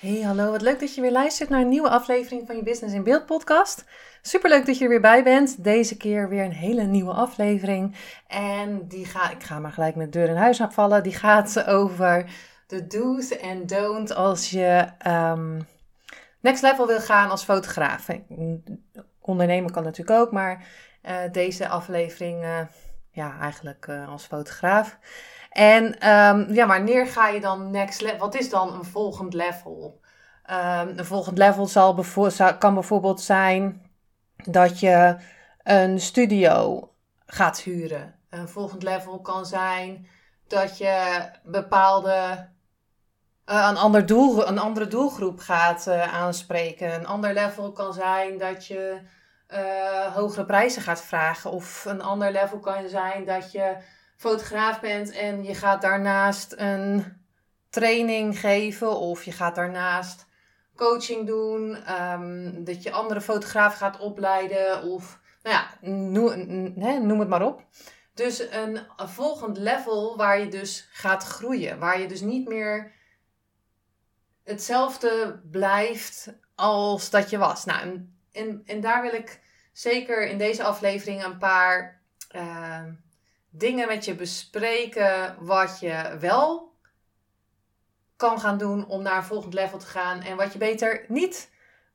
Hey, hallo. Wat leuk dat je weer luistert naar een nieuwe aflevering van je Business in Beeld podcast. Superleuk dat je er weer bij bent. Deze keer weer een hele nieuwe aflevering. En die ga, ik ga maar gelijk met deur in huis afvallen. Die gaat over de do's en don'ts als je um, next level wil gaan als fotograaf. Ondernemen kan natuurlijk ook, maar uh, deze aflevering, uh, ja, eigenlijk uh, als fotograaf. En um, ja, wanneer ga je dan next level? Wat is dan een volgend level? Um, een volgend level zal bevo kan bijvoorbeeld zijn dat je een studio gaat huren. Een volgend level kan zijn dat je bepaalde uh, een, ander doel, een andere doelgroep gaat uh, aanspreken. Een ander level kan zijn dat je uh, hogere prijzen gaat vragen. Of een ander level kan zijn dat je fotograaf bent en je gaat daarnaast een training geven of je gaat daarnaast coaching doen, um, dat je andere fotograaf gaat opleiden of nou ja, noem, het maar op. Dus een, volgend level waar je dus gaat groeien, waar je dus niet meer hetzelfde blijft als dat je was. Nou, en, en, en daar wil ik zeker in deze aflevering een paar uh, dingen met je bespreken wat je wel kan gaan doen om naar een volgend level te gaan en wat je beter niet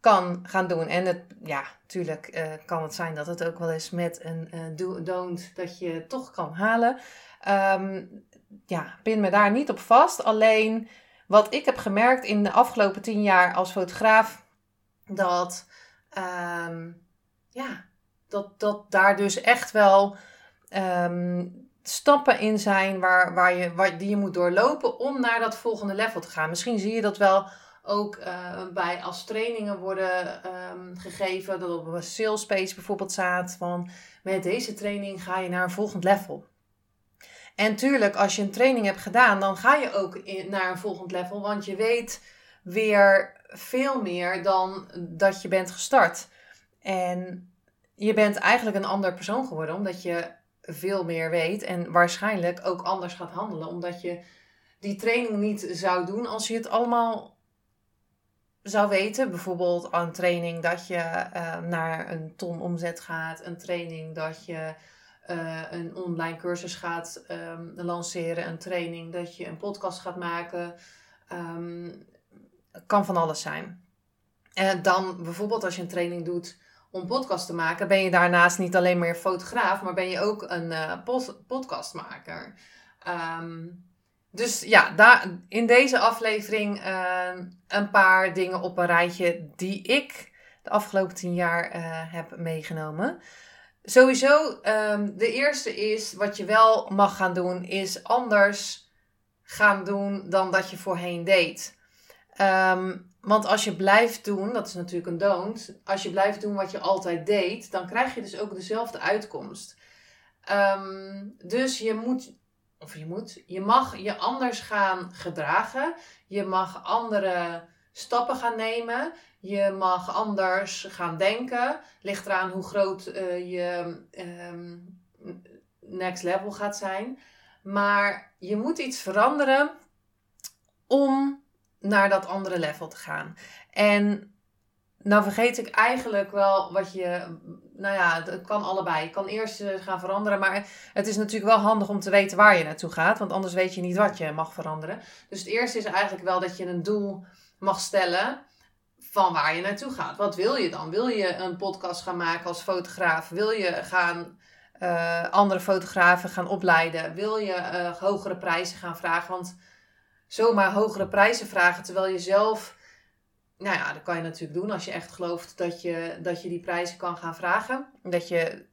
kan gaan doen. En het, ja, natuurlijk uh, kan het zijn dat het ook wel eens met een uh, do don't dat je toch kan halen. Um, ja, pin me daar niet op vast. Alleen wat ik heb gemerkt in de afgelopen tien jaar als fotograaf, dat, um, ja, dat, dat daar dus echt wel um, stappen in zijn waar, waar je, die je moet doorlopen om naar dat volgende level te gaan. Misschien zie je dat wel ook uh, bij als trainingen worden um, gegeven, dat op een sales bijvoorbeeld staat van met deze training ga je naar een volgend level. En tuurlijk, als je een training hebt gedaan, dan ga je ook naar een volgend level, want je weet weer veel meer dan dat je bent gestart. En je bent eigenlijk een ander persoon geworden, omdat je veel meer weet en waarschijnlijk ook anders gaat handelen, omdat je die training niet zou doen als je het allemaal zou weten. Bijvoorbeeld een training dat je uh, naar een ton omzet gaat, een training dat je uh, een online cursus gaat um, lanceren, een training dat je een podcast gaat maken. Um, kan van alles zijn. En dan bijvoorbeeld als je een training doet om podcast te maken, ben je daarnaast niet alleen meer fotograaf, maar ben je ook een uh, podcastmaker. Um, dus ja, daar, in deze aflevering uh, een paar dingen op een rijtje die ik de afgelopen tien jaar uh, heb meegenomen. Sowieso, um, de eerste is wat je wel mag gaan doen, is anders gaan doen dan dat je voorheen deed. Um, want als je blijft doen, dat is natuurlijk een don't, als je blijft doen wat je altijd deed, dan krijg je dus ook dezelfde uitkomst. Um, dus je moet, of je moet, je mag je anders gaan gedragen. Je mag andere stappen gaan nemen. Je mag anders gaan denken. Ligt eraan hoe groot uh, je um, next level gaat zijn. Maar je moet iets veranderen om naar dat andere level te gaan. En nou vergeet ik eigenlijk wel wat je. Nou ja, het kan allebei. Je kan eerst eh, gaan veranderen, maar het is natuurlijk wel handig om te weten waar je naartoe gaat, want anders weet je niet wat je mag veranderen. Dus het eerste is eigenlijk wel dat je een doel mag stellen van waar je naartoe gaat. Wat wil je dan? Wil je een podcast gaan maken als fotograaf? Wil je gaan uh, andere fotografen gaan opleiden? Wil je uh, hogere prijzen gaan vragen? Want zomaar hogere prijzen vragen terwijl je zelf. Nou ja, dat kan je natuurlijk doen als je echt gelooft dat je, dat je die prijzen kan gaan vragen. Dat je,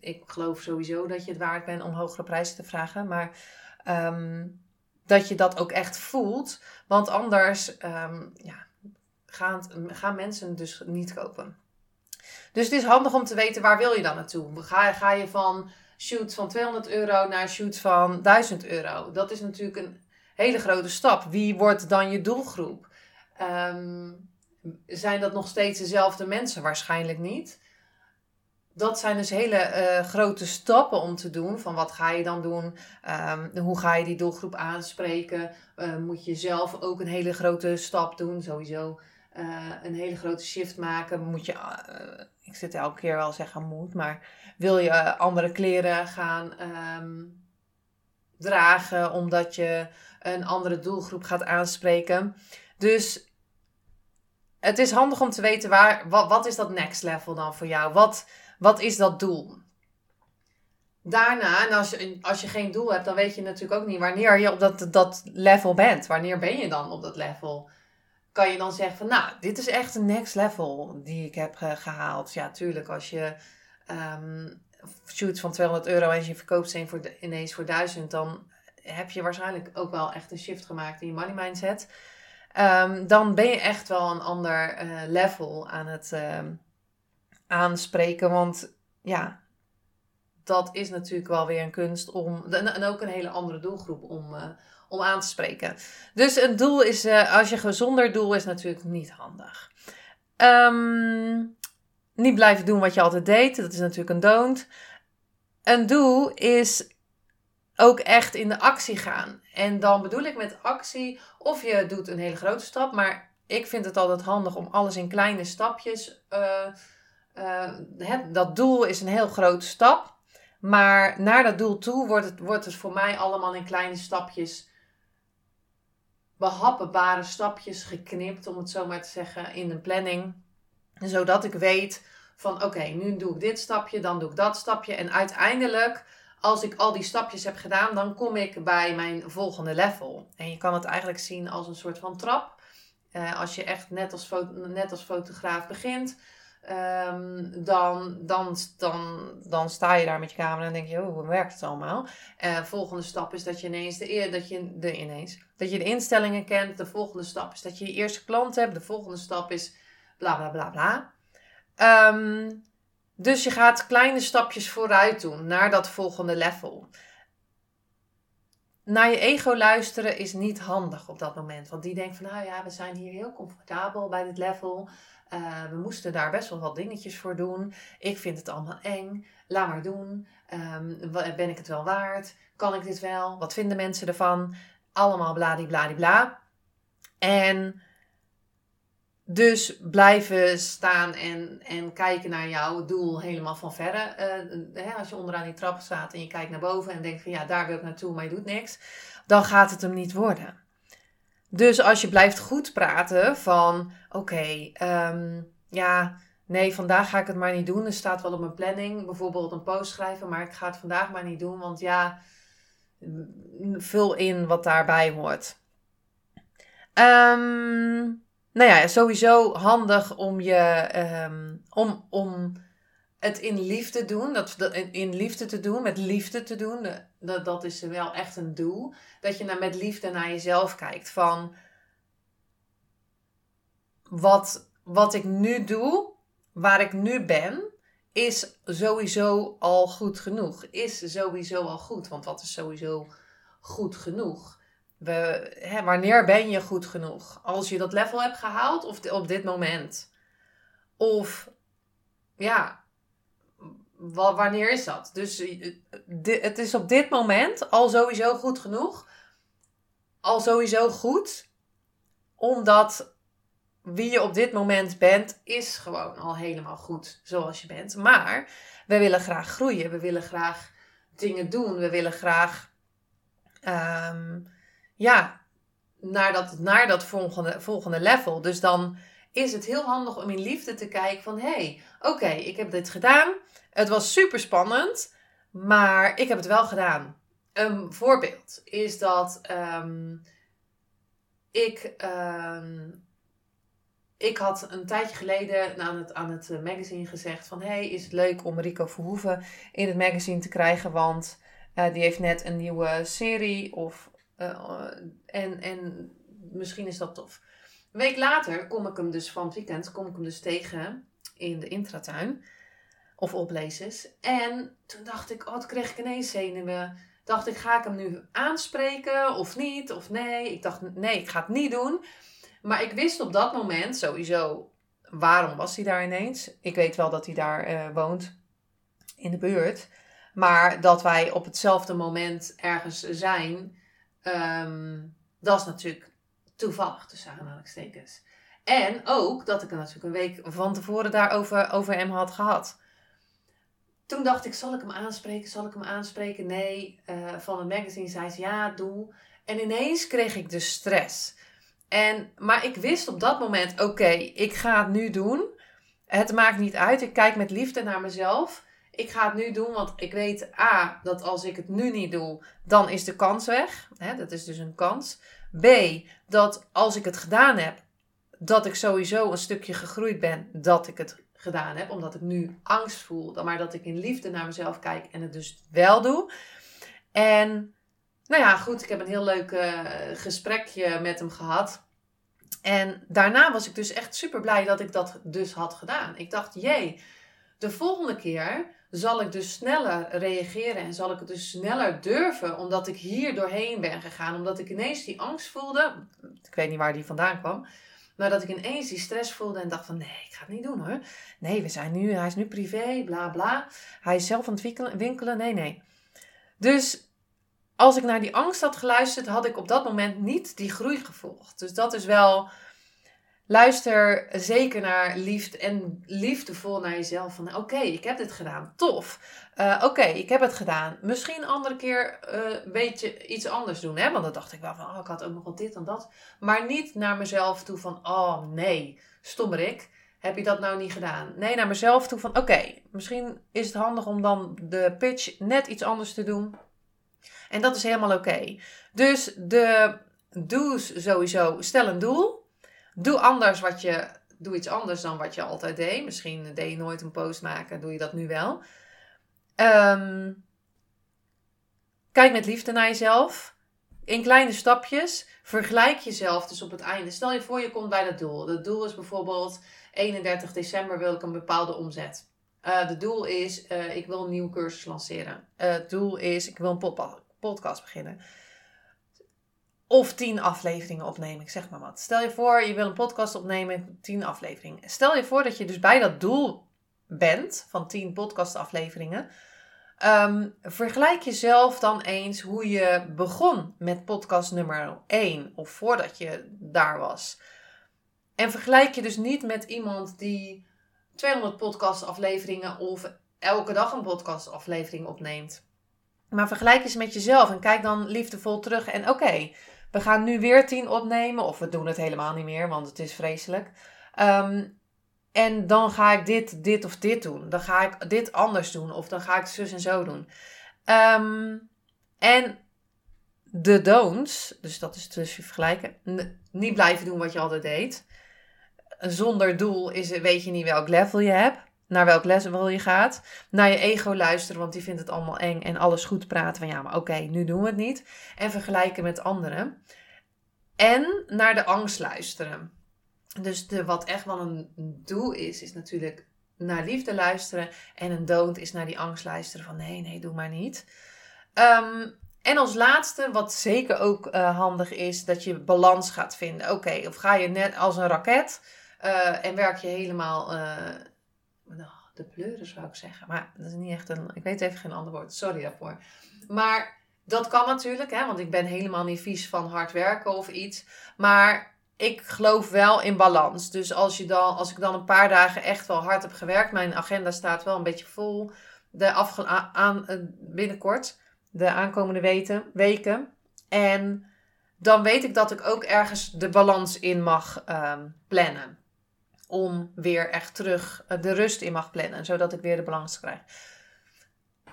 ik geloof sowieso dat je het waard bent om hogere prijzen te vragen. Maar um, dat je dat ook echt voelt. Want anders ehm, ja, gaan, gaan mensen dus niet kopen. Dus het is handig om te weten waar wil je dan naartoe. Ga, ga je van shoots van 200 euro naar shoots van 1000 euro? Dat is natuurlijk een hele grote stap. Wie wordt dan je doelgroep? Ehm, zijn dat nog steeds dezelfde mensen? Waarschijnlijk niet. Dat zijn dus hele uh, grote stappen om te doen. Van wat ga je dan doen? Um, hoe ga je die doelgroep aanspreken? Uh, moet je zelf ook een hele grote stap doen? Sowieso uh, een hele grote shift maken. Moet je, ik zit elke keer wel zeggen moet, maar wil je andere kleren gaan um, dragen omdat je een andere doelgroep gaat aanspreken? Dus het is handig om te weten waar, wat, is dat next level dan voor jou? Wat, wat is dat doel? Daarna, en als je, als je geen doel hebt, dan weet je natuurlijk ook niet wanneer je op dat, dat level bent. Wanneer ben je dan op dat level? Kan je dan zeggen van, nou, dit is echt een next level die ik heb gehaald. Ja, tuurlijk, als je um, shoots van 200 euro en je verkoopt ze ineens voor 1000, dan heb je waarschijnlijk ook wel echt een shift gemaakt in je money mindset. Um, dan ben je echt wel een ander uh, level aan het um, aanspreken. Want ja, dat is natuurlijk wel weer een kunst om. En ook een hele andere doelgroep om, uh, om aan te spreken. Dus een doel is, uh, als je gezonder doel is, natuurlijk niet handig. Um, niet blijven doen wat je altijd deed. Dat is natuurlijk een don't. Een doel is ook echt in de actie gaan. En dan bedoel ik met actie of je doet een hele grote stap, maar ik vind het altijd handig om alles in kleine stapjes. Uh, uh, dat doel is een heel grote stap, maar naar dat doel toe wordt het, wordt het voor mij allemaal in kleine stapjes, behappenbare stapjes geknipt, om het zo maar te zeggen, in een planning. Zodat ik weet van oké, nu doe ik dit stapje, dan doe ik dat stapje en uiteindelijk als ik al die stapjes heb gedaan, dan kom ik bij mijn volgende level. En je kan het eigenlijk zien als een soort van trap. Uh, als je echt net als, net als fotograaf begint, um, dan, dan, dan, dan sta je daar met je camera en denk je, oh, hoe werkt het allemaal? Uh, volgende stap is dat je ineens de, dat je de, ineens, dat je de instellingen kent. De volgende stap is dat je je eerste klant hebt. De volgende stap is bla bla bla bla. Um, dus je gaat kleine stapjes vooruit doen naar dat volgende level. Naar je ego luisteren is niet handig op dat moment. Want die denkt van, nou ja, we zijn hier heel comfortabel bij dit level. Uh, we moesten daar best wel wat dingetjes voor doen. Ik vind het allemaal eng. Laat maar doen. Um, ben ik het wel waard? Kan ik dit wel? Wat vinden mensen ervan? Allemaal bladibladibla. En dus blijven staan en, en kijken naar jouw doel helemaal van verre. Uh, hè, als je onderaan die trap staat en je kijkt naar boven en denkt van ja, daar wil ik naartoe, maar je doet niks. Dan gaat het hem niet worden. Dus als je blijft goed praten van oké, um, ja, nee, vandaag ga ik het maar niet doen. Er staat wel op mijn planning bijvoorbeeld een post schrijven, maar ik ga het vandaag maar niet doen, want ja, vul in wat daarbij hoort. Um, nou ja, sowieso handig om je um, om, om het in liefde doen, dat, dat, in liefde te doen, met liefde te doen. Dat, dat is wel echt een doel. Dat je naar, met liefde naar jezelf kijkt. Van wat, wat ik nu doe, waar ik nu ben, is sowieso al goed genoeg. Is sowieso al goed. Want wat is sowieso goed genoeg? Hè, wanneer ben je goed genoeg? Als je dat level hebt gehaald of op dit moment? Of ja, wanneer is dat? Dus eh, het is op dit moment al sowieso goed genoeg. Al sowieso goed. Omdat wie je op dit moment bent, is gewoon al helemaal goed zoals je bent. Maar we willen graag groeien. We willen graag dingen doen. We willen graag um, ja, naar dat, naar dat volgende, volgende level. Dus dan is het heel handig om in liefde te kijken van... hé, hey, oké, ik heb dit gedaan. Het was super spannend, maar ik heb het wel gedaan. Een voorbeeld is dat um, ik... Um, ik had een tijdje geleden aan het, aan het magazine gezegd van... hey, is het leuk om Rico Verhoeven in het magazine te krijgen? Want uh, die heeft net een nieuwe serie of Eh, en, en misschien is dat tof. Een week later kom ik hem dus van het weekend kom ik hem dus tegen in de intratuin. Of oplezers. En toen dacht ik, oh, toen kreeg ik ineens zenuwen. Dacht ik, ga ik hem nu aanspreken of niet? Of nee? Ik dacht, nee, ik ga het niet doen. Maar ik wist op dat moment sowieso, waarom was hij daar ineens? Ik weet wel dat hij daar eh, woont, in de buurt. Maar dat wij op hetzelfde moment ergens zijn, ehm, dat is natuurlijk toevallig tussen aanhalingstekens. En ook dat ik er natuurlijk een week van tevoren daarover over hem had gehad. Toen dacht ik, zal ik hem aanspreken? Zal ik hem aanspreken? Nee. Uh, van het magazine zei ze, ja, doe. En ineens kreeg ik dus stress. En, maar ik wist op dat moment, oké, ik ga het nu doen. Het maakt niet uit. Ik kijk met liefde naar mezelf. Ik ga het nu doen, want ik weet A, dat als ik het nu niet doe, dan is de kans weg. dat is dus een kans. B, dat als ik het gedaan heb, dat ik sowieso een stukje gegroeid ben dat ik het gedaan heb. Omdat ik nu angst voel. Maar dat ik in liefde naar mezelf kijk en het dus wel doe. En nou ja, goed. Ik heb een heel leuk uh, gesprekje met hem gehad. En daarna was ik dus echt super blij dat ik dat dus had gedaan. Ik dacht, jee, de volgende keer zal ik dus sneller reageren en zal ik het dus sneller durven, omdat ik hier doorheen ben gegaan, omdat ik ineens die angst voelde. Ik weet niet waar die vandaan kwam. Maar dat ik ineens die stress voelde en dacht van nee, ik ga het niet doen hoor. Nee, we zijn nu, hij is nu privé, bla bla. Hij is zelf aan het winkelen. Nee, nee. Dus als ik naar die angst had geluisterd, had ik op dat moment niet die groei gevolgd. Dus dat is wel Luister zeker naar liefde en liefdevol naar jezelf. Van oké, ik heb dit gedaan. Tof. Uh, oké, ik heb het gedaan. Misschien een andere keer uh, weet je iets anders doen. Hè? Want dan dacht ik wel van, oh, ik had ook nog wel dit en dat. Maar niet naar mezelf toe van, oh nee, stommerik. Heb je dat nou niet gedaan? Nee, naar mezelf toe van, oké, misschien is het handig om dan de pitch net iets anders te doen. En dat is helemaal oké. Dus de do's sowieso, stel een doel. Doe anders wat je. Doe iets anders dan wat je altijd deed. Misschien deed je nooit een post maken, doe je dat nu wel. Ehm, kijk met liefde naar jezelf. In kleine stapjes. Vergelijk jezelf dus op het einde. Stel je voor, je komt bij dat doel. Het doel is bijvoorbeeld 31 december wil ik een bepaalde omzet. Uh, de doel is, ik wil een nieuwe cursus lanceren. Het doel is, ik wil een podcast beginnen. Of tien afleveringen opnemen, ik zeg maar wat. Stel je voor, je wil een podcast opnemen, tien afleveringen. Stel je voor dat je dus bij dat doel bent van tien podcastafleveringen. Um, vergelijk jezelf dan eens hoe je begon met podcast nummer 1 of voordat je daar was. En vergelijk je dus niet met iemand die 200 podcastafleveringen of elke dag een podcastaflevering opneemt. Maar vergelijk eens met jezelf en kijk dan liefdevol terug en oké, we gaan nu weer tien opnemen. Of we doen het helemaal niet meer, want het is vreselijk. Ehm, en dan ga ik dit, dit of dit doen. Dan ga ik dit anders doen. Of dan ga ik zus en zo doen. Ehm, en de don'ts, dus dat is tussen vergelijken. niet blijven doen wat je altijd deed. Zonder doel is, weet je niet welk level je hebt. Naar welk level je gaat. Naar je ego luisteren, want die vindt het allemaal eng. En alles goed praten van ja, maar oké, nu doen we het niet. En vergelijken met anderen. En naar de angst luisteren. Dus de, wat echt wel een doel is, is natuurlijk naar liefde luisteren. En een don't is naar die angst luisteren van nee, nee, doe maar niet. Ehm, en als laatste, wat zeker ook uh, handig is, dat je balans gaat vinden. Oké, of ga je net als een raket uh, en werk je helemaal uh, de pleuris zou ik zeggen. Maar dat is niet echt een. Ik weet even geen ander woord. Sorry daarvoor. Maar dat kan natuurlijk, hè, want ik ben helemaal niet vies van hard werken of iets. Maar ik geloof wel in balans. Dus als, je dan, als ik dan een paar dagen echt wel hard heb gewerkt, mijn agenda staat wel een beetje vol. De afge aan, eh, binnenkort, de aankomende weken. En dan weet ik dat ik ook ergens de balans in mag um, plannen om weer echt terug eh, de rust in mag plannen, zodat ik weer de balans krijg.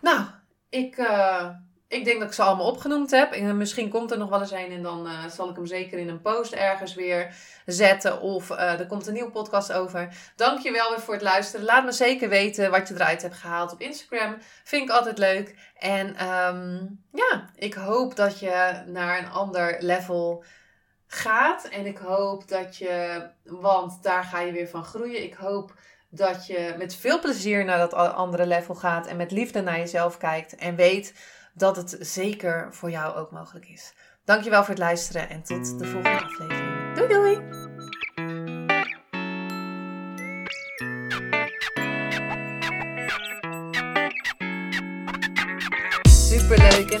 Nou, ik, uh, ik denk dat ik ze allemaal opgenoemd heb. En misschien komt er nog wel eens een en dan zal ik hem zeker in een post ergens weer zetten. Of er komt een nieuwe podcast over. Dankjewel weer voor het luisteren. Laat me zeker weten wat je eruit hebt gehaald op Instagram. Vind ik altijd leuk. En um, ja, ik hoop dat je naar een ander level gaat. En ik hoop dat je, want daar ga je weer van groeien. Ik hoop dat je met veel plezier naar dat andere level gaat. En met liefde naar jezelf kijkt. En weet dat het zeker voor jou ook mogelijk is. Dankjewel voor het luisteren en tot de volgende aflevering. Doei doei! Superleuk en